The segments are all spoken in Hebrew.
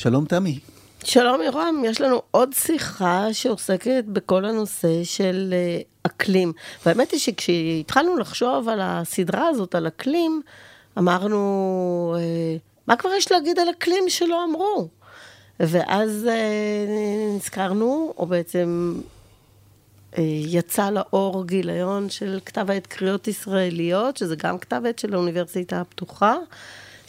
שלום תמי. שלום ירום, יש לנו עוד שיחה שעוסקת בכל הנושא של אה, אקלים. והאמת היא שכשהתחלנו לחשוב על הסדרה הזאת, על אקלים, אמרנו, אה, מה כבר יש להגיד על אקלים שלא אמרו? ואז אה, נזכרנו, או בעצם יצא לאור גיליון של כתב העת קריאות ישראליות, שזה גם כתב עת של האוניברסיטה הפתוחה.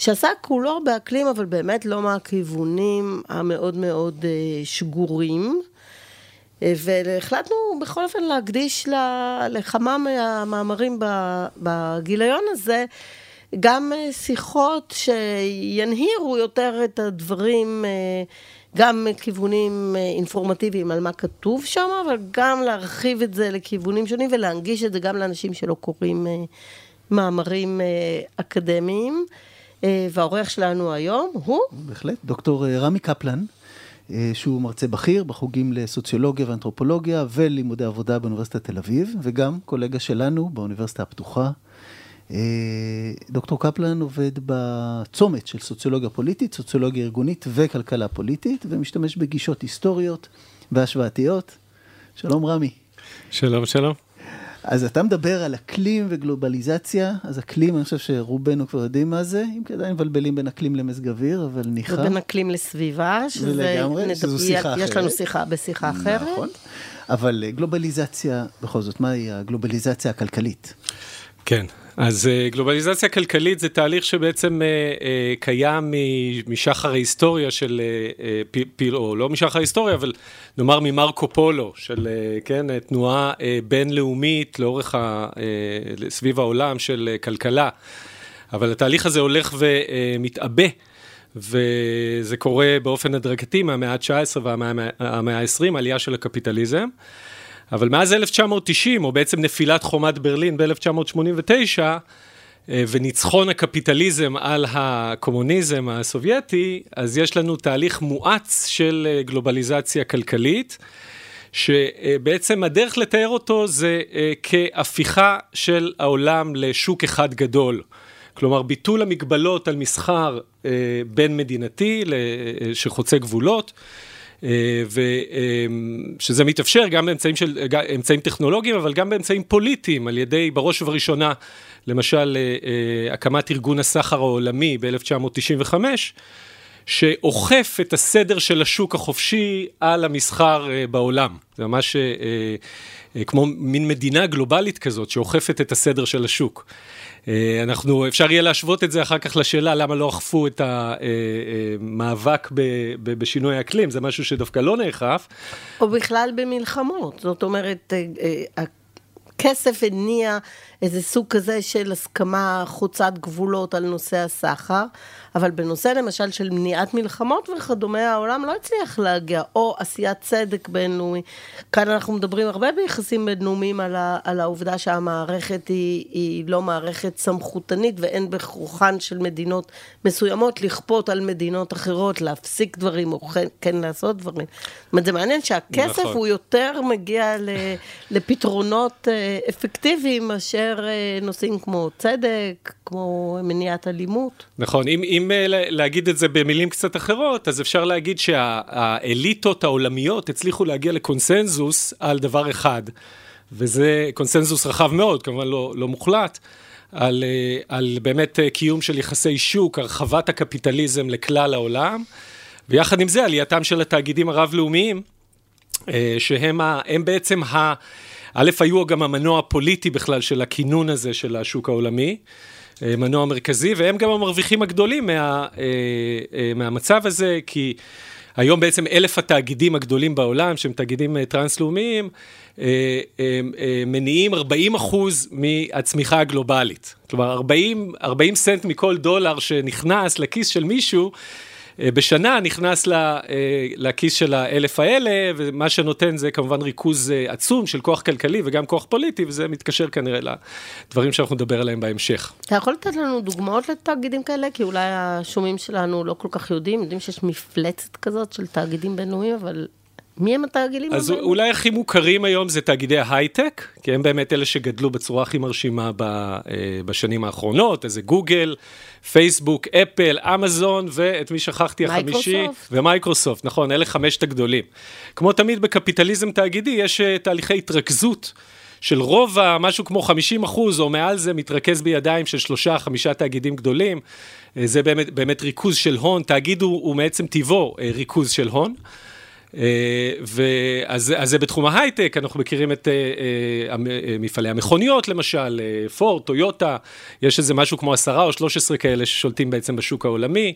שעסק כולו באקלים, אבל באמת לא מהכיוונים המאוד מאוד אה, שגורים. אה, והחלטנו בכל אופן להקדיש לכמה מהמאמרים בגיליון הזה גם אה, שיחות שינהירו יותר את הדברים, גם כיוונים אינפורמטיביים על מה כתוב שם, אבל גם להרחיב את זה לכיוונים שונים ולהנגיש את זה גם לאנשים שלא קוראים מאמרים אקדמיים. אה, והאורח שלנו היום הוא? בהחלט, דוקטור אה, רמי קפלן, אה, שהוא מרצה בכיר בחוגים לסוציולוגיה ואנתרופולוגיה ולימודי עבודה באוניברסיטת תל אביב, וגם קולגה שלנו באוניברסיטה הפתוחה. דוקטור קפלן עובד בצומת של סוציולוגיה פוליטית, סוציולוגיה ארגונית וכלכלה פוליטית, ומשתמש בגישות היסטוריות והשוואתיות. שלום רמי. שלום, שלום. אז אתה מדבר על אקלים וגלובליזציה, אז אקלים, אני חושב שרובנו כבר יודעים מה זה, אם כדאי מבלבלים בין אקלים למזג אוויר, אבל ניחא. ובין אקלים לסביבה, שזה... ולגמרי, שזו שיחה אחרת. יש לנו שיחה בשיחה אחרת. נכון, אבל גלובליזציה, בכל זאת, מהי הגלובליזציה הכלכלית? כן, אז אה, גלובליזציה כלכלית זה תהליך שבעצם אה, אה, קיים משחר ההיסטוריה של, פיל, או לא משחר ההיסטוריה, אבל נאמר ממרקו פולו, של, כן, תנועה בינלאומית לאורך, ה, סביב העולם של כלכלה. אבל התהליך הזה הולך ומתעבה. וזה קורה באופן הדרגתי מהמאה ה-19 והמאה ה-20, עלייה של הקפיטליזם. אבל מאז 1990, או בעצם נפילת חומת ברלין ב-1989, אה, וניצחון הקפיטליזם על הקומוניזם הסובייטי, אז יש לנו תהליך מואץ של אה, גלובליזציה כלכלית, שבעצם הדרך לתאר אותו זה אה, כהפיכה של העולם לשוק אחד גדול. כלומר, ביטול המגבלות על מסחר בין מדינתי שחוצה גבולות. אה, ושזה מתאפשר גם באמצעים של, אמצעים טכנולוגיים, אבל גם באמצעים פוליטיים, על ידי, בראש ובראשונה, למשל, אה, אה, הקמת ארגון הסחר העולמי ב-1995, שאוכף את הסדר של השוק החופשי על המסחר בעולם. זה ממש כמו מין מדינה גלובלית כזאת, שאוכפת את הסדר של השוק. אה, אנחנו, אפשר יהיה להשוות את זה אחר כך לשאלה למה לא אכפו את המאבק אה, אה, בשינוי האקלים, זה משהו שדווקא לא נאכף. או בכלל במלחמות, זאת אומרת, הכסף הניע איזה סוג כזה של הסכמה חוצת גבולות על נושא הסחר, אבל בנושא למשל של מניעת מלחמות וכדומה, העולם לא הצליח להגיע, או עשיית צדק בינלאומי. כאן אנחנו מדברים הרבה ביחסים בינלאומיים על, ה, על העובדה שהמערכת היא, היא לא מערכת סמכותנית ואין בכוחן של מדינות מסוימות לכפות על מדינות אחרות להפסיק דברים או כן, כן לעשות דברים. זאת אומרת, זה מעניין שהכסף נכון. הוא יותר מגיע לפתרונות אה, אפקטיביים מאשר יותר אה, נושאים כמו צדק, כמו מניעת אלימות. נכון, אם, אם אה, להגיד את זה במילים קצת אחרות, אז אפשר להגיד שהאליטות העולמיות הצליחו להגיע לקונסנזוס על דבר אחד, וזה קונסנזוס רחב מאוד, כמובן לא, לא מוחלט. על, אה, על באמת קיום של יחסי שוק, הרחבת הקפיטליזם לכלל העולם, ויחד עם זה עלייתם של התאגידים הרב-לאומיים, שהם ה, בעצם ה... א', היו גם המנוע הפוליטי בכלל של הכינון הזה של השוק העולמי, אה, מנוע מרכזי, והם גם המרוויחים הגדולים מה, אה, אה, מהמצב הזה, כי היום בעצם אלף התאגידים הגדולים בעולם, שהם תאגידים טרנס-לאומיים, מניעים 40 אחוז מהצמיחה הגלובלית. כלומר, 40, 40 סנט מכל דולר שנכנס לכיס של מישהו, בשנה נכנס אה, לכיס של האלף האלה, ומה שנותן זה כמובן ריכוז אה, עצום של כוח כלכלי וגם כוח פוליטי, וזה מתקשר כנראה לדברים שאנחנו נדבר עליהם בהמשך. אתה יכול לתת לנו דוגמאות לתאגידים כאלה? כי אולי השומעים שלנו לא כל כך יודעים, יודעים שיש מפלצת כזאת של תאגידים בינלאומיים, אבל מי הם התאגידים אז האלה? אולי הכי מוכרים היום זה תאגידי ההייטק, כי הם באמת אלה שגדלו בצורה הכי מרשימה ב, אה, בשנים האחרונות, איזה גוגל, פייסבוק, אפל, אמזון, ואת מי שכחתי החמישי? מייקרוסופט. ומייקרוסופט, נכון, אלה חמשת הגדולים. כמו תמיד בקפיטליזם תאגידי, יש אה, תהליכי התרכזות. של רוב, משהו כמו 50 אחוז או מעל זה, מתרכז בידיים של שלושה, חמישה תאגידים גדולים. אה, זה באמת, באמת ריכוז של הון, תאגיד הוא, הוא מעצם טיבו ריכוז של הון. אה, ואז אז זה בתחום ההייטק, אנחנו מכירים את אה, אה, מפעלי המכוניות למשל, פורד, טויוטה, יש איזה משהו כמו עשרה או שלוש עשרה כאלה ששולטים בעצם בשוק העולמי.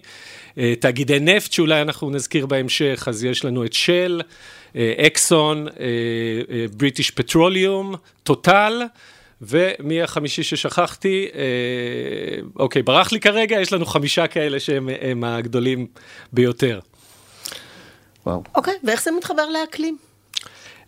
תאגידי נפט שאולי אנחנו נזכיר בהמשך, אז יש לנו את של, אקסון, בריטיש פטרוליום, טוטל. ומי החמישי ששכחתי, אה, אוקיי, ברח לי כרגע, יש לנו חמישה כאלה שהם הם הגדולים ביותר. וואו. אוקיי, ואיך זה מתחבר לאקלים?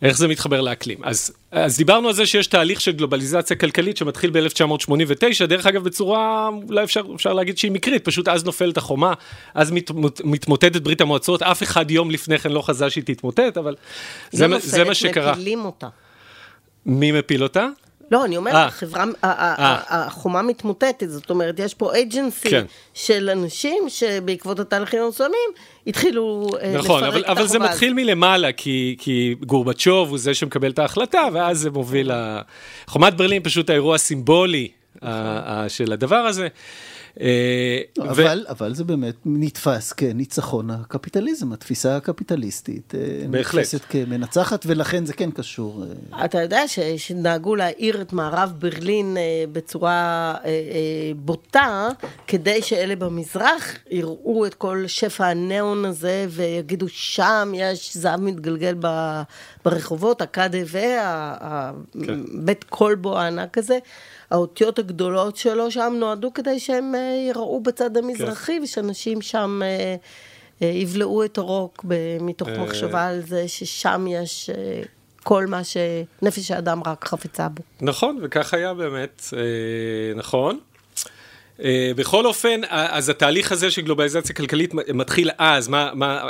איך זה מתחבר לאקלים? אז, אז דיברנו על זה שיש תהליך של גלובליזציה כלכלית שמתחיל ב-1989, דרך אגב בצורה, אולי אפשר, אפשר להגיד שהיא מקרית, פשוט אז נופלת החומה, אז מת, מת, מתמוטטת ברית המועצות, אף אחד יום לפני כן לא חזה שהיא תתמוטט, אבל זה, מה- לא זה מה נופלת, שקרה. מפילים אותה. מי מפיל אותה? לא, אני אומרת, אה. החברה, ה- ה- ה- החומה מתמוטטת, זאת אומרת, יש פה אייג'נסי כן. של אנשים שבעקבות התהליכים המסוימים התחילו אה, נכון, לפרק אבל, את אבל זה החומה מתחיל מלמעלה, כי, כי גורבצ'וב הוא זה שמקבל את ההחלטה, ואז זה מוביל ל... חומת ברלין פשוט האירוע הסימבולי של הדבר הזה. אה, ו- אבל, אבל זה באמת נתפס כניצחון הקפיטליזם, התפיסה הקפיטליסטית אה, בהחלט. נתפסת כמנצחת, ולכן זה כן קשור. אה, אתה יודע ש, שנהגו להאיר את מערב ברלין בצורה בוטה, כדי שאלה במזרח יראו את כל שפע הניאון הזה ויגידו שם יש זהב מתגלגל ב, ברחובות, הקאדה כן. ובית כלבו הענק הזה. האותיות הגדולות שלו שם נועדו כדי שהם אה, יראו בצד המזרחי ושאנשים שם אה, אה, יבלעו את הרוק מתוך אה. מחשבה על זה ששם יש אה, כל מה שנפש האדם רק חפצה בו. נכון, וכך היה באמת, אה, נכון. אה, בכל אופן, אז התהליך הזה של גלובליזציה כלכלית מתחיל אז, מה, מה, אה, אה,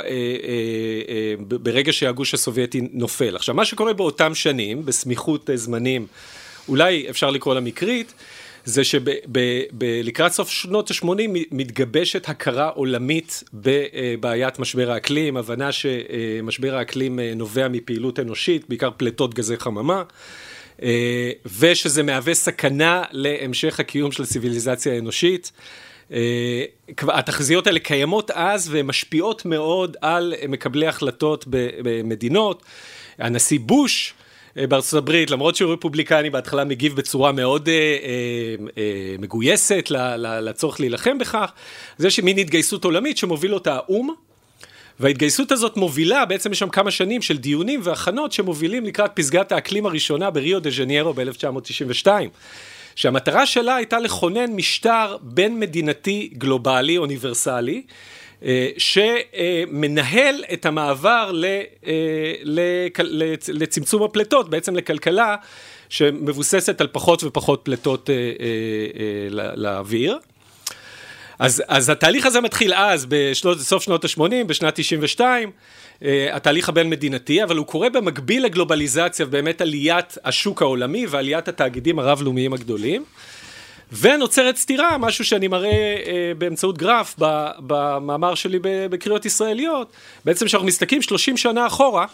אה, ברגע שהגוש הסובייטי נופל. עכשיו, מה שקורה באותם שנים, בסמיכות אה, זמנים, אולי אפשר לקרוא לה מקרית, זה שלקראת סוף שנות ה-80 מתגבשת הכרה עולמית בבעיית משבר האקלים, הבנה שמשבר האקלים אה, נובע מפעילות אנושית, בעיקר פליטות גזי חממה. אה, ושזה מהווה סכנה להמשך הקיום של הציוויליזציה האנושית. אה, התחזיות האלה קיימות אז והן משפיעות מאוד על מקבלי החלטות במדינות. הנשיא בוש אה, בארצות הברית, למרות שהוא רפובליקני, בהתחלה מגיב בצורה מאוד אה, אה, אה, מגויסת לצורך להילחם בכך. אז יש מין התגייסות עולמית שמוביל אותה האו"ם. וההתגייסות הזאת מובילה, בעצם יש שם כמה שנים של דיונים והכנות שמובילים לקראת פסגת האקלים הראשונה בריו דה ז'ניירו ב-1992. שהמטרה שלה הייתה לכונן משטר בין מדינתי גלובלי, אוניברסלי, אה, שמנהל את המעבר אה, לצמצום הפליטות, בעצם לכלכלה שמבוססת על פחות ופחות פליטות אה, אה, אה, לא- לאוויר. אז, אז התהליך הזה מתחיל אז, בסוף שנות ה-80, בשנת 92, uh, התהליך הבין-מדינתי, אבל הוא קורה במקביל לגלובליזציה ובאמת עליית השוק העולמי ועליית התאגידים הרב-לאומיים הגדולים. ונוצרת סתירה, משהו שאני מראה uh, באמצעות גרף ב- במאמר שלי בקריאות ישראליות, בעצם כשאנחנו מסתכלים 30 שנה אחורה,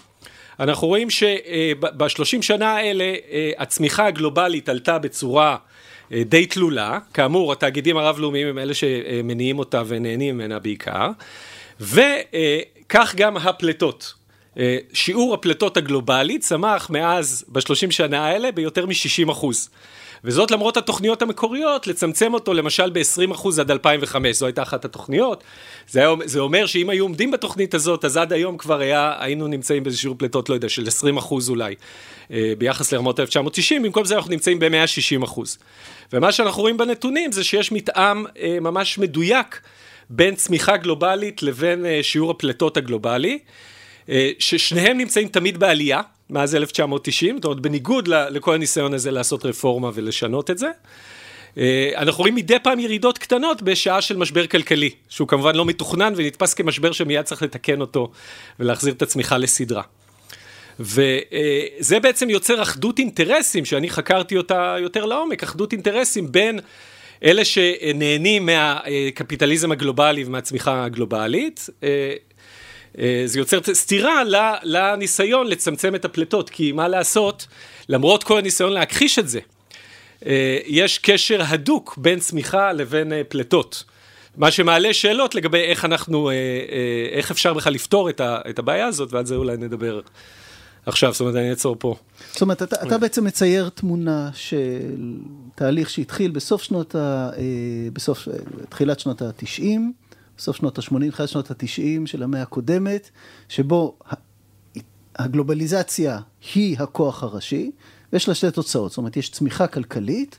אנחנו רואים שב-30 שנה האלה אה, הצמיחה הגלובלית עלתה בצורה אה, די תלולה, כאמור התאגידים הרב-לאומיים הם אלה שמניעים אותה ונהנים ממנה בעיקר, וכך גם הפליטות. אה, שיעור הפליטות הגלובלי צמח מאז בשלושים שנה האלה ביותר מ-60 אחוז. וזאת למרות התוכניות המקוריות, לצמצם אותו למשל ב-20% עד 2005, זו הייתה אחת התוכניות. זה, היה, זה אומר שאם היו עומדים בתוכנית הזאת, אז עד היום כבר היה, היינו נמצאים באיזה שיעור פליטות, לא יודע, של 20% אולי, אה, ביחס לרמות ה-1990, במקום זה אנחנו נמצאים ב-160%. ומה שאנחנו רואים בנתונים זה שיש מתאם אה, ממש מדויק בין צמיחה גלובלית לבין אה, שיעור הפליטות הגלובלי. ששניהם נמצאים תמיד בעלייה, מאז 1990, זאת אומרת, בניגוד לכל הניסיון הזה לעשות רפורמה ולשנות את זה. אה, אנחנו רואים מדי פעם ירידות קטנות בשעה של משבר כלכלי, שהוא כמובן לא מתוכנן ונתפס כמשבר שמיד צריך לתקן אותו ולהחזיר את הצמיחה לסדרה. וזה בעצם יוצר אחדות אינטרסים, שאני חקרתי אותה יותר לעומק, אחדות אינטרסים בין אלה שנהנים מהקפיטליזם הגלובלי ומהצמיחה הגלובלית. זה יוצר סתירה לניסיון לצמצם את הפליטות, כי מה לעשות, למרות כל הניסיון להכחיש את זה, יש קשר הדוק בין צמיחה לבין פליטות. מה שמעלה שאלות לגבי איך אנחנו, איך אפשר בכלל לפתור את הבעיה הזאת, ועל זה אולי נדבר עכשיו, זאת אומרת, אני אעצור פה. זאת אומרת, אתה, אתה בעצם מצייר תמונה של תהליך שהתחיל בסוף שנות ה... בסוף, תחילת שנות ה-90, בסוף שנות ה-80, תחילת שנות ה-90 של המאה הקודמת, שבו הגלובליזציה היא הכוח הראשי, ויש לה שתי תוצאות, זאת אומרת, יש צמיחה כלכלית,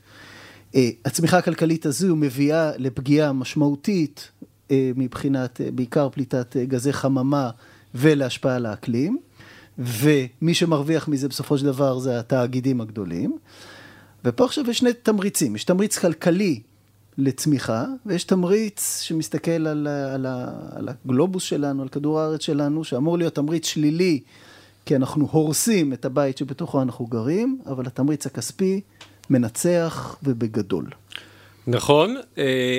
הצמיחה הכלכלית הזו מביאה לפגיעה משמעותית מבחינת בעיקר פליטת גזי חממה ולהשפעה על האקלים, ומי שמרוויח מזה בסופו של דבר זה התאגידים הגדולים. ופה עכשיו יש שני תמריצים, יש תמריץ כלכלי לצמיחה, ויש תמריץ שמסתכל על, על, על הגלובוס שלנו, על כדור הארץ שלנו, שאמור להיות תמריץ שלילי, כי אנחנו הורסים את הבית שבתוכו אנחנו גרים, אבל התמריץ הכספי מנצח ובגדול. נכון,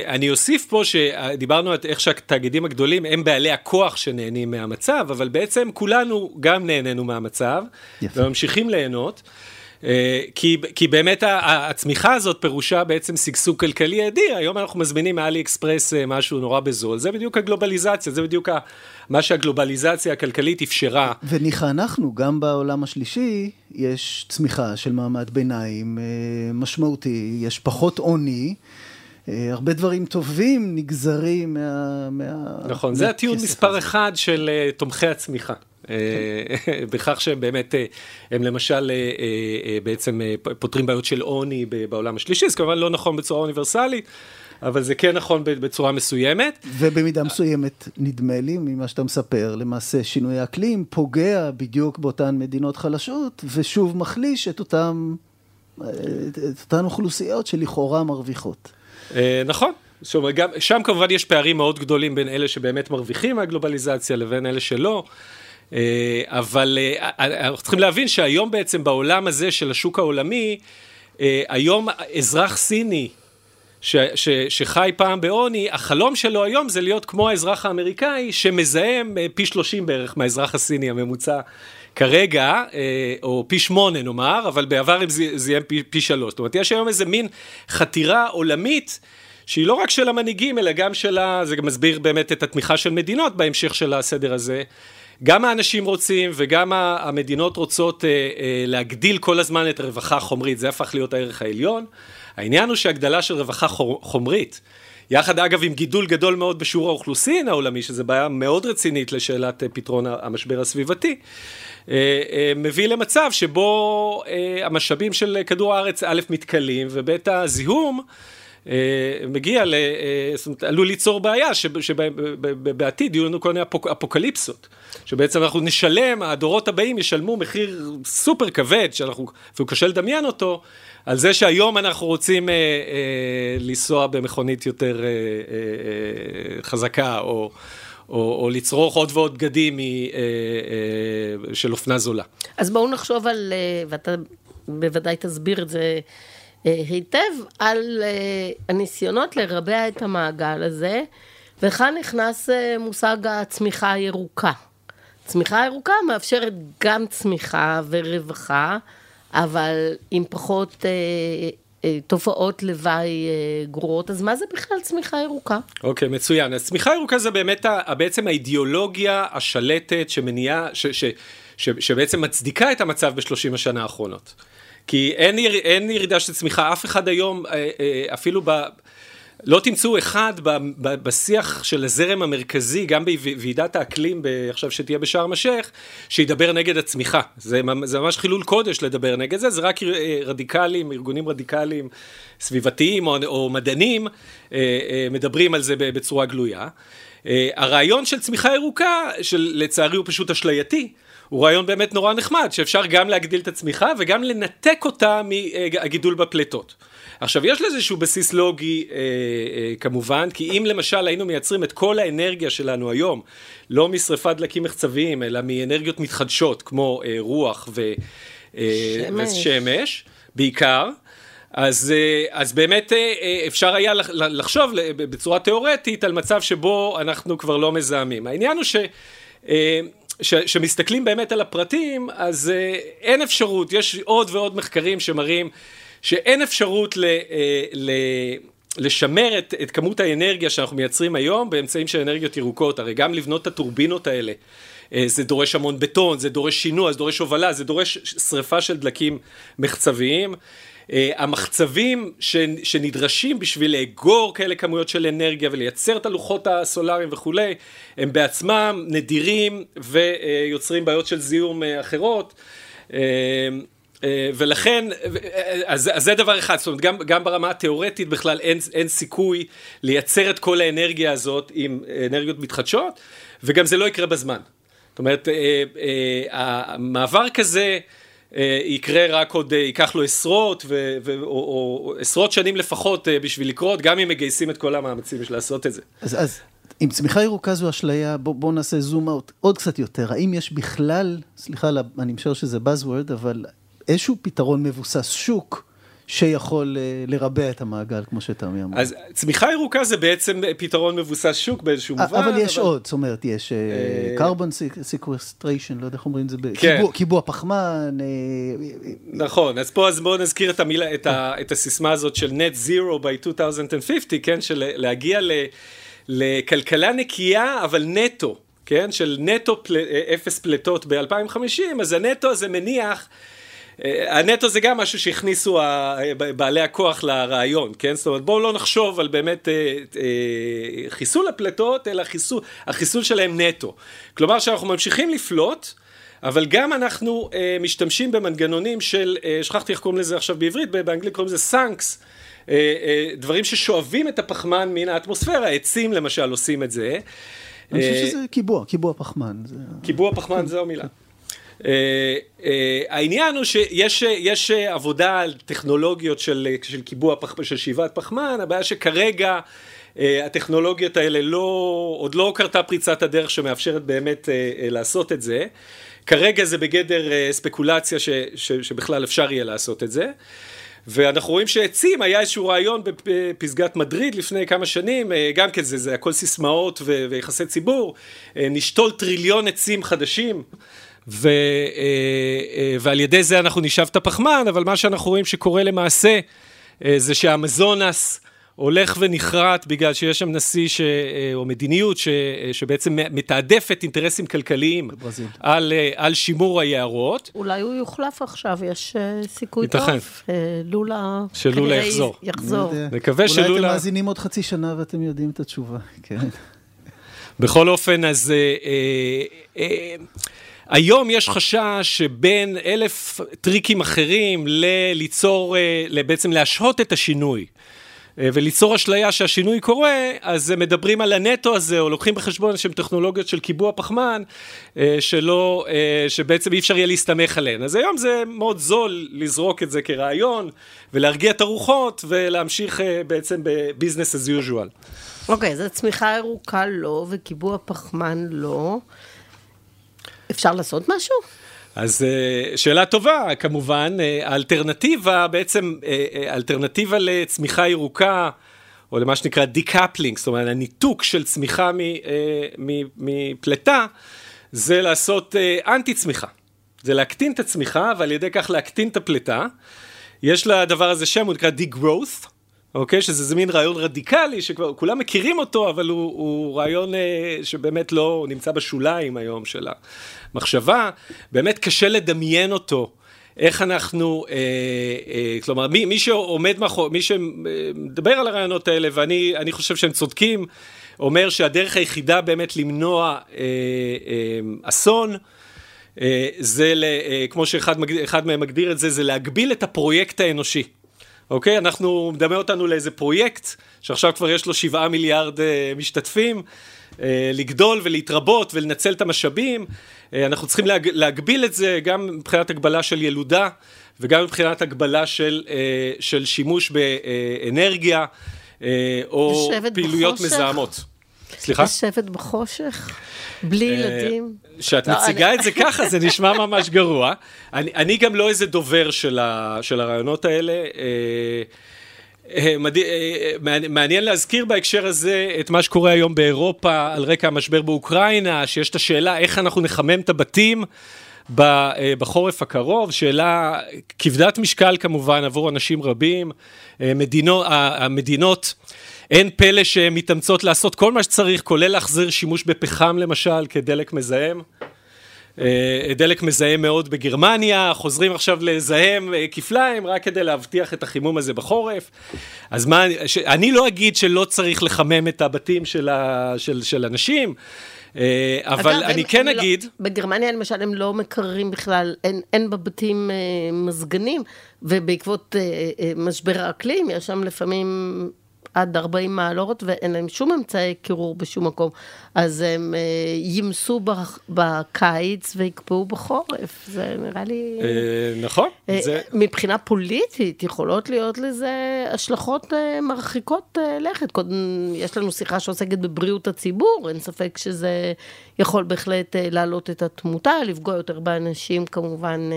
אני אוסיף פה שדיברנו על איך שהתאגידים הגדולים הם בעלי הכוח שנהנים מהמצב, אבל בעצם כולנו גם נהנינו מהמצב, יפה. וממשיכים ליהנות. כי, כי באמת הצמיחה הזאת פירושה בעצם שגשוג כלכלי אדיר, היום אנחנו מזמינים מאלי אקספרס משהו נורא בזול, זה בדיוק הגלובליזציה, זה בדיוק מה שהגלובליזציה הכלכלית אפשרה. וניחא אנחנו, גם בעולם השלישי, יש צמיחה של מעמד ביניים משמעותי, יש פחות עוני. הרבה דברים טובים נגזרים מה... מה נכון, זה הטיעון מספר הזה. אחד של תומכי הצמיחה. בכך שהם באמת, הם למשל בעצם פותרים בעיות של עוני בעולם השלישי, זה כמובן לא נכון בצורה אוניברסלית. אבל זה כן נכון בצורה מסוימת. ובמידה מסוימת, נדמה לי, ממה שאתה מספר, למעשה שינוי האקלים פוגע בדיוק באותן מדינות חלשות, ושוב מחליש את אותן, את אותן אוכלוסיות שלכאורה מרוויחות. נכון. שוב, גם, שם כמובן יש פערים מאוד גדולים בין אלה שבאמת מרוויחים מהגלובליזציה לבין אלה שלא. אבל אנחנו צריכים להבין שהיום בעצם בעולם הזה של השוק העולמי, היום אזרח סיני ש, ש, שחי פעם בעוני, החלום שלו היום זה להיות כמו האזרח האמריקאי שמזהם פי 30 בערך מהאזרח הסיני הממוצע כרגע, או פי שמונה נאמר, אבל בעבר הם זיהם פי, פי שלוש. זאת אומרת, יש היום איזה מין חתירה עולמית. שהיא לא רק של המנהיגים, אלא גם של ה... זה גם מסביר באמת את התמיכה של מדינות בהמשך של הסדר הזה. גם האנשים רוצים וגם המדינות רוצות להגדיל כל הזמן את הרווחה החומרית, זה הפך להיות הערך העליון. העניין הוא שהגדלה של רווחה חומרית, יחד אגב עם גידול גדול מאוד בשיעור האוכלוסין העולמי, שזו בעיה מאוד רצינית לשאלת פתרון המשבר הסביבתי, מביא למצב שבו המשאבים של כדור הארץ א' מתכלים וב' הזיהום מגיע, ל, זאת אומרת, עלול ליצור בעיה שבעתיד יהיו לנו כל מיני אפוקליפסות, שבעצם אנחנו נשלם, הדורות הבאים ישלמו מחיר סופר כבד, שאנחנו, אפילו קשה לדמיין אותו, על זה שהיום אנחנו רוצים אה, אה, לנסוע במכונית יותר אה, אה, אה, חזקה, או, או, או לצרוך עוד ועוד בגדים אה, אה, של אופנה זולה. אז בואו נחשוב על, אה, ואתה בוודאי תסביר את זה אה, היטב, על אה, הניסיונות לרבע את המעגל הזה, וכאן נכנס אה, מושג הצמיחה הירוקה. צמיחה ירוקה מאפשרת גם צמיחה ורווחה. אבל עם פחות אה, אה, תופעות לוואי אה, גרועות, אז מה זה בכלל צמיחה ירוקה? אוקיי, okay, מצוין. אז צמיחה ירוקה זה באמת ה, בעצם האידיאולוגיה השלטת שמניעה, ש, ש, ש, שבעצם מצדיקה את המצב בשלושים השנה האחרונות. כי אין, יר, אין ירידה של צמיחה, אף אחד היום, אה, אה, אפילו ב... לא תמצאו אחד בשיח של הזרם המרכזי, גם בוועידת האקלים עכשיו שתהיה בשארם א-שייח, שידבר נגד הצמיחה. זה, זה ממש חילול קודש לדבר נגד זה, זה רק אה, רדיקלים, ארגונים רדיקליים סביבתיים או, או מדענים מדברים על זה בצורה גלויה. הרעיון של צמיחה ירוקה, שלצערי הוא פשוט אשלייתי, הוא רעיון באמת נורא נחמד, שאפשר גם להגדיל את הצמיחה וגם לנתק אותה מהגידול בפליטות. עכשיו, יש לזה איזשהו בסיס לוגי אה, אה, כמובן, כי אם למשל היינו מייצרים את כל האנרגיה שלנו היום, לא משרפת דלקים מחצביים, אלא מאנרגיות מתחדשות, כמו אה, רוח ו, אה, שמש. ושמש, בעיקר, אז, אה, אז באמת אה, אה, אפשר היה לחשוב בצורה תיאורטית על מצב שבו אנחנו כבר לא מזהמים. העניין הוא ש... כשמסתכלים באמת על הפרטים, אז אין אפשרות, יש עוד ועוד מחקרים שמראים שאין אפשרות ל, ל, לשמר את, את כמות האנרגיה שאנחנו מייצרים היום באמצעים של אנרגיות ירוקות, הרי גם לבנות את הטורבינות האלה. זה דורש המון בטון, זה דורש שינוע, זה דורש הובלה, זה דורש שריפה של דלקים מחצביים. אה, המחצבים שנדרשים בשביל לאגור כאלה כמויות של אנרגיה ולייצר את הלוחות הסולאריים וכולי, הם בעצמם נדירים ויוצרים בעיות של זיהום אה, אחרות. אה, ולכן, אז, אז זה דבר אחד, זאת אומרת, גם, גם ברמה התיאורטית בכלל אין, אין סיכוי לייצר את כל האנרגיה הזאת עם אנרגיות מתחדשות, וגם זה לא יקרה בזמן. זאת אומרת, המעבר כזה, יקרה רק עוד, אה, ייקח לו עשרות, ו, ו, או, או עשרות שנים לפחות אה, בשביל לקרות, גם אם מגייסים את כל המאמצים בשביל לעשות את זה. אז, אז אם צמיחה ירוקה זו אשליה, בואו בוא נעשה זום אאוט עוד קצת יותר. האם יש בכלל, סליחה, אני משער שזה Buzzword, אבל איזשהו פתרון מבוסס שוק, שיכול אה, לרבע את המעגל, כמו שתמי אמר. אז צמיחה ירוקה זה בעצם פתרון מבוסס שוק באיזשהו מובן. אבל יש עוד, זאת אומרת, יש אה, אה, carbon sequestration, לא יודע איך אומרים את זה, כן. קיבוע פחמן. נכון, אז פה אז בואו נזכיר את המילה, את הסיסמה הזאת של net zero by 2050, כן, של להגיע לכלכלה נקייה, אבל נטו, כן, של נטו אפס פליטות ב-2050, אז הנטו הזה מניח הנטו זה גם משהו שהכניסו בעלי הכוח לרעיון, כן? זאת אומרת, בואו לא נחשוב על באמת אה, אה, חיסול הפלטות, אלא חיסול, החיסול שלהם נטו. כלומר שאנחנו ממשיכים לפלוט, אבל גם אנחנו משתמשים במנגנונים של, שכחתי איך קוראים לזה עכשיו בעברית, באנגלית קוראים לזה סאנקס. דברים ששואבים את הפחמן מן האטמוספירה, עצים למשל עושים את זה. אני חושב שזה קיבוע, קיבוע פחמן. קיבוע פחמן זו המילה. אה, אה, העניין הוא שיש עבודה על טכנולוגיות של, של קיבוע של שאיבת פחמן, הבעיה שכרגע אה, הטכנולוגיות האלה לא, עוד לא קרתה פריצת הדרך שמאפשרת באמת לעשות את זה. כרגע זה בגדר ספקולציה ש, ש, שבכלל אפשר יהיה לעשות את זה. ואנחנו רואים שעצים, היה איזשהו רעיון בפסגת מדריד לפני כמה שנים, גם כן זה, זה הכל סיסמאות ויחסי ציבור, נשתול טריליון עצים חדשים. ו, אה, אה, ועל ידי זה אנחנו נשאב את הפחמן, אבל מה שאנחנו רואים שקורה למעשה אה, זה שהאמזונס הולך ונחרט בגלל שיש שם נשיא ש, או מדיניות ש, שבעצם מתעדפת אינטרסים כלכליים על, על שימור היערות. אולי הוא יוחלף עכשיו, יש סיכוי ייתכן. טוב. לולה... שלולה יחזור. יחזור. נקווה שלולה... אולי אתם מאזינים עוד חצי שנה ואתם יודעים את התשובה, כן. בכל אופן, אז... אה, אה, אה, היום יש חשש שבין אלף טריקים אחרים לליצור, אה, בעצם להשהות את השינוי. אה, וליצור אשליה שהשינוי קורה, אז מדברים על הנטו הזה, או לוקחים בחשבון איזשהם טכנולוגיות של קיבוע פחמן, אה, שלא, שבעצם אי אפשר יהיה להסתמך עליהן. אז היום זה מאוד זול לזרוק את זה כרעיון, ולהרגיע את הרוחות, ולהמשיך בעצם ב-business as usual. אוקיי, אוקיי, אז צמיחה ירוקה לא, וקיבוע פחמן לא. אפשר לעשות משהו? אז אה, שאלה טובה, כמובן, אה, האלטרנטיבה, בעצם, אה, אלטרנטיבה לצמיחה ירוקה, או למה שנקרא decoupling, זאת אומרת, הניתוק של צמיחה מפליטה, זה לעשות אנטי צמיחה. זה להקטין את הצמיחה, ועל ידי כך להקטין את הפלטה. יש לדבר הזה שם, הוא נקרא די-גרואות. אוקיי? שזה מין רעיון רדיקלי, שכבר כולם מכירים אותו, אבל הוא, הוא רעיון אה, שבאמת לא נמצא בשוליים היום של המחשבה. באמת קשה לדמיין אותו. איך אנחנו, אה, אה, כלומר, מי, מי שעומד מאחורי, מי שמדבר על הרעיונות האלה, ואני חושב שהם צודקים, אומר שהדרך היחידה באמת למנוע אה, אה, אסון, אה, זה, ל, אה, כמו שאחד מהם מגדיר את זה, זה להגביל את הפרויקט האנושי. אוקיי? אנחנו, מדמה אותנו לאיזה פרויקט, שעכשיו כבר יש לו שבעה מיליארד אה, משתתפים, לגדול ולהתרבות ולנצל את המשאבים. אה, אנחנו צריכים להג, להגביל את זה גם מבחינת הגבלה של ילודה, וגם מבחינת הגבלה של, אה, של שימוש באנרגיה, אה, או פעילויות בחושך. מזהמות. סליחה? לשבת בחושך, בלי אה, ילדים. כשאת לא, מציגה את זה ככה, זה נשמע ממש גרוע. אני, אני גם לא איזה דובר של, ה, של הרעיונות האלה. אה, מעניין להזכיר בהקשר הזה את מה שקורה היום באירופה על רקע המשבר באוקראינה, שיש את השאלה איך אנחנו נחמם את הבתים בחורף הקרוב, שאלה כבדת משקל כמובן עבור אנשים רבים. מדינות, המדינות אין פלא שהן מתאמצות לעשות כל מה שצריך, כולל להחזיר שימוש בפחם למשל, כדלק מזהם. אה, דלק מזהם מאוד בגרמניה, חוזרים עכשיו לזהם אה, כפליים רק כדי להבטיח את החימום הזה בחורף. אז מה, ש, אני לא אגיד שלא צריך לחמם את הבתים של, ה, של, של אנשים, אה, אבל אגב, אני הם, כן הם לא- אגיד... לא, בגרמניה למשל הם לא מקררים בכלל, אין, אין בבתים מזגנים, ובעקבות משבר האקלים יש שם לפעמים... עד 40 מעלות ואין להם שום אמצעי קירור בשום מקום. אז הם אה, ימסו בקיץ ויקפאו בחורף, זה נראה לי... אה, נכון. אה, מבחינה פוליטית יכולות להיות לזה השלכות מרחיקות לכת. קודם, יש לנו שיחה שעוסקת בבריאות הציבור, אין ספק שזה יכול בהחלט להעלות את התמותה, לפגוע יותר באנשים כמובן.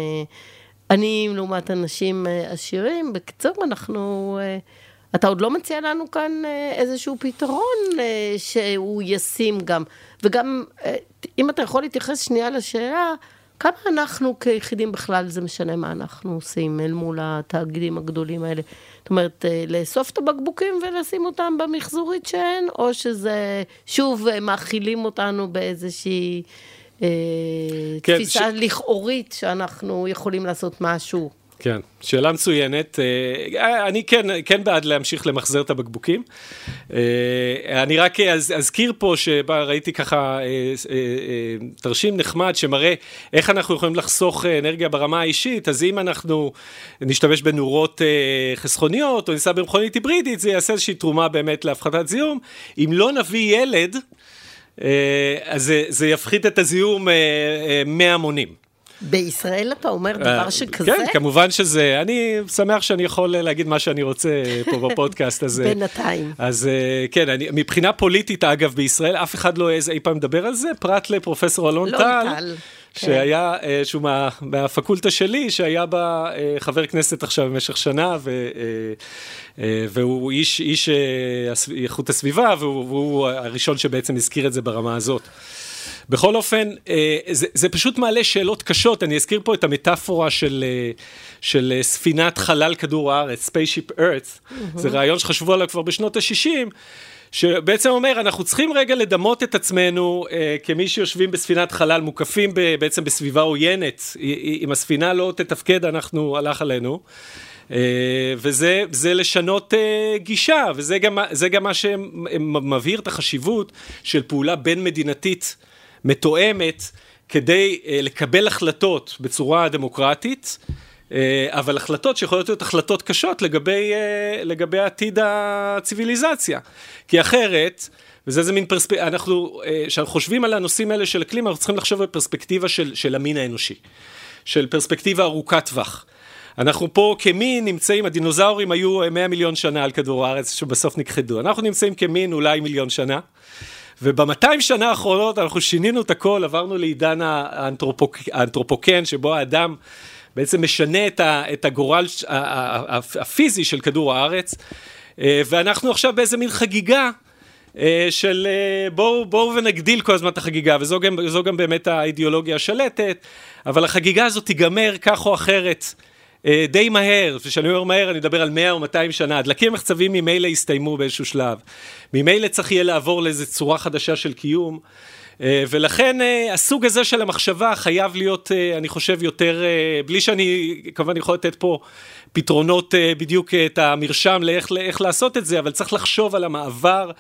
עניים לעומת אנשים עשירים. בקיצור, אנחנו... אתה עוד לא מציע לנו כאן אה, איזשהו פתרון אה, שהוא ישים גם. וגם, אה, אם אתה יכול להתייחס שנייה לשאלה, כמה אנחנו כיחידים בכלל, זה משנה מה אנחנו עושים אל מול התאגידים הגדולים האלה. זאת אומרת, לאסוף את הבקבוקים ולשים אותם במחזורית שאין, או שזה, שוב, מאכילים אותנו באיזושהי אה, כן, תפיסה ש... לכאורית שאנחנו יכולים לעשות משהו. כן, שאלה מצוינת. אה, אני כן, כן בעד להמשיך למחזר את הבקבוקים. אה, אני רק אז, אזכיר פה שראיתי ככה אה, תרשים נחמד שמראה איך אנחנו יכולים לחסוך אנרגיה ברמה האישית, אז אם אנחנו נשתמש בנורות חסכוניות או ניסע במכונית היברידית, זה יעשה איזושהי תרומה באמת להפחתת זיהום. אם לא נביא ילד, אז זה, זה יפחית את הזיהום מהמונים. בישראל אתה אומר דבר אה, שכזה? כן, כמובן שזה, אני שמח שאני יכול להגיד מה שאני רוצה פה בפודקאסט הזה. בינתיים. אז אה, כן, אני, מבחינה פוליטית, אגב, בישראל, אף אחד לא העז אי פעם לדבר על זה, פרט לפרופסור אלון טל. אלון טל. כן. שהיה, אה, שהוא מה, מהפקולטה שלי, שהיה בה חבר כנסת עכשיו במשך שנה, ו, והוא איש, איש איכות הסביבה, והוא, והוא הראשון שבעצם הזכיר את זה ברמה הזאת. בכל אופן, אה, זה, זה פשוט מעלה שאלות קשות, אני אזכיר פה את המטאפורה של, אה, של אה, ספינת חלל כדור הארץ, Spaceship Earth, mm-hmm. זה רעיון שחשבו עליו כבר בשנות ה-60. שבעצם אומר, אנחנו צריכים רגע לדמות את עצמנו אה, כמי שיושבים בספינת חלל, מוקפים ב, בעצם בסביבה עוינת. אם הספינה לא תתפקד, אנחנו, הלך עלינו. אה, וזה לשנות אה, גישה, וזה גם, גם מה שמבהיר את החשיבות של פעולה בין מדינתית מתואמת כדי uh, לקבל החלטות בצורה דמוקרטית, uh, אבל החלטות שיכולות להיות החלטות קשות לגבי, uh, לגבי עתיד הציוויליזציה. כי אחרת, וזה איזה מין פרספקטיבה, אנחנו, כשאנחנו חושבים על הנושאים האלה של אקלים, אנחנו צריכים לחשוב בפרספקטיבה של, של המין האנושי, של פרספקטיבה ארוכת טווח. אנחנו פה כמין נמצאים, הדינוזאורים היו 100 מיליון שנה על כדור הארץ שבסוף נכחדו, אנחנו נמצאים כמין אולי מיליון שנה. ובמאתיים שנה האחרונות אנחנו שינינו את הכל, עברנו לעידן האנתרופוק, האנתרופוקן, שבו האדם בעצם משנה את, ה, את הגורל הפיזי של כדור הארץ, אה, ואנחנו עכשיו באיזה מין חגיגה. אה, של אה, בואו בוא ונגדיל כל הזמן את החגיגה, וזו גם, גם באמת האידיאולוגיה השלטת, אבל החגיגה הזאת תיגמר כך או אחרת די מהר, וכשאני אומר מהר אני מדבר על 100 או 200 שנה, הדלקים המחצבים ממילא יסתיימו באיזשהו שלב. ממילא צריך יהיה לעבור לאיזו צורה חדשה של קיום. אה, ולכן אה, הסוג הזה של המחשבה חייב להיות, אני חושב, יותר, בלי שאני כמובן יכול לתת פה פתרונות בדיוק את המרשם לאיך, לאיך לעשות את זה, אבל צריך לחשוב על המעבר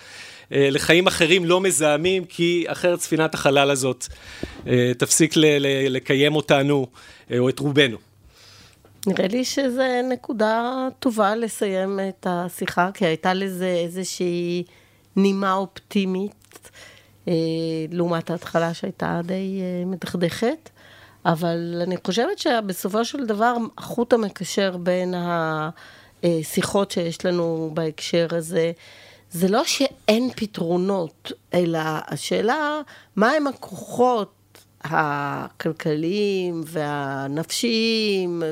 לחיים אחרים לא מזהמים, כי אחרת ספינת החלל הזאת תפסיק לקיים אותנו, או את רובנו. נראה לי שזו נקודה טובה לסיים את השיחה, כי הייתה לזה איזושהי נימה אופטימית, אה, לעומת ההתחלה שהייתה די אה, מדכדכת. אבל אני חושבת שבסופו של דבר, החוט המקשר בין השיחות שיש לנו בהקשר הזה, זה לא שאין פתרונות, אלא השאלה, מהם הכוחות הכלכליים והנפשיים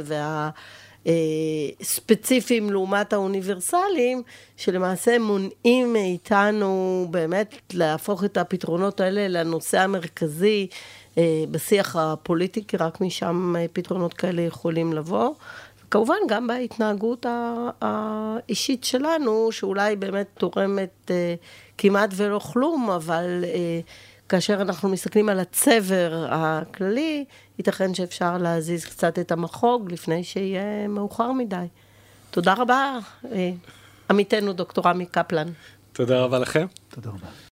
והספציפיים לעומת האוניברסליים, שלמעשה מונעים מאיתנו באמת להפוך את הפתרונות האלה לנושא המרכזי אה, בשיח הפוליטי, כי רק משם פתרונות כאלה יכולים לבוא. כמובן גם בהתנהגות האישית שלנו, שאולי באמת תורמת אה, כמעט ולא כלום, אבל אה, כאשר אנחנו מסתכלים על הצבר הכללי, ייתכן שאפשר להזיז קצת את המחוג לפני שיהיה מאוחר מדי. תודה רבה, עמיתנו דוקטור עמי קפלן. תודה רבה לכם. תודה רבה.